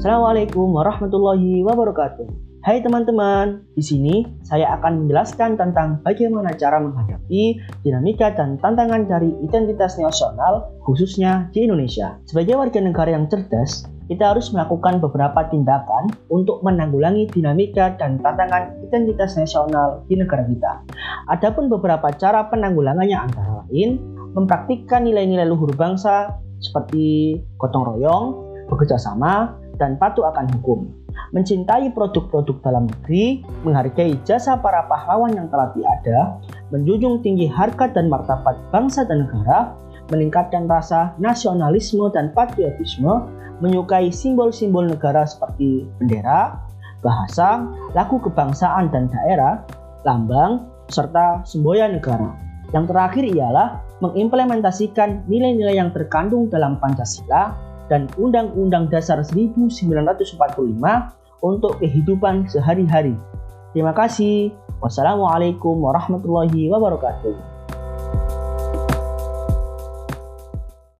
Assalamualaikum warahmatullahi wabarakatuh. Hai teman-teman, di sini saya akan menjelaskan tentang bagaimana cara menghadapi dinamika dan tantangan dari identitas nasional khususnya di Indonesia. Sebagai warga negara yang cerdas, kita harus melakukan beberapa tindakan untuk menanggulangi dinamika dan tantangan identitas nasional di negara kita. Adapun beberapa cara penanggulangannya antara lain mempraktikkan nilai-nilai luhur bangsa seperti gotong royong, bekerja sama, dan patuh akan hukum. Mencintai produk-produk dalam negeri, menghargai jasa para pahlawan yang telah tiada, menjunjung tinggi harkat dan martabat bangsa dan negara, meningkatkan rasa nasionalisme dan patriotisme, menyukai simbol-simbol negara seperti bendera, bahasa, lagu kebangsaan dan daerah, lambang, serta semboyan negara. Yang terakhir ialah mengimplementasikan nilai-nilai yang terkandung dalam Pancasila dan Undang-Undang Dasar 1945 untuk kehidupan sehari-hari. Terima kasih. Wassalamualaikum warahmatullahi wabarakatuh.